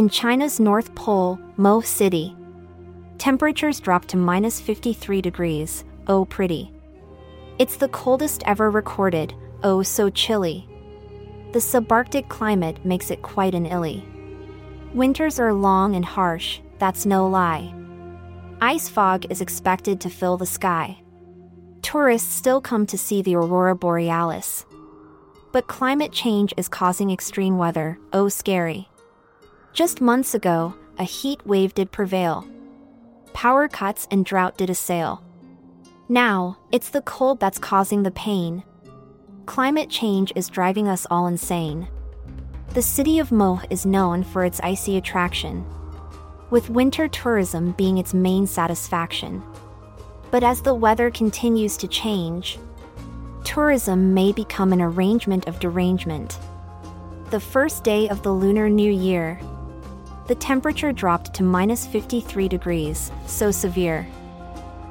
In China's North Pole, Mohe City, temperatures drop to minus 53 degrees. Oh, pretty. It's the coldest ever recorded. Oh, so chilly. The subarctic climate makes it quite an illy. Winters are long and harsh, that's no lie. Ice fog is expected to fill the sky. Tourists still come to see the aurora borealis. But climate change is causing extreme weather, oh scary. Just months ago, a heat wave did prevail. Power cuts and drought did assail. Now, it's the cold that's causing the pain. Climate change is driving us all insane. The city of Mohe is known for its icy attraction, with winter tourism being its main satisfaction. But as the weather continues to change, tourism may become an arrangement of derangement. The first day of the Lunar New Year, the temperature dropped to minus 53 degrees, so severe.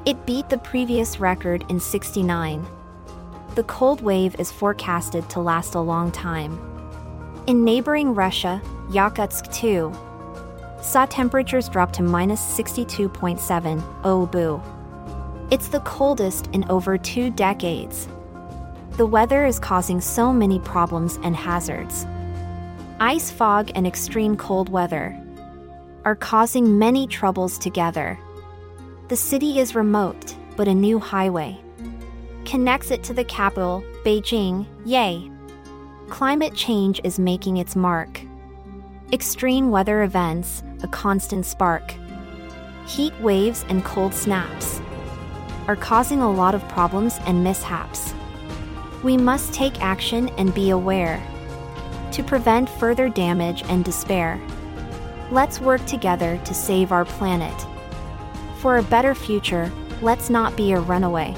It beat the previous record in 69. The cold wave is forecasted to last a long time. In neighboring Russia, Yakutsk too, saw temperatures drop to minus 62.7, oh boo. It's the coldest in over two decades. The weather is causing so many problems and hazards. Ice fog and extreme cold weather are causing many troubles together. The city is remote, but a new highway connects it to the capital, Beijing. Yay! Climate change is making its mark. Extreme weather events, a constant spark. Heat waves and cold snaps are causing a lot of problems and mishaps. We must take action and be aware to prevent further damage and despair. Let's work together to save our planet. For a better future, let's not be a runaway.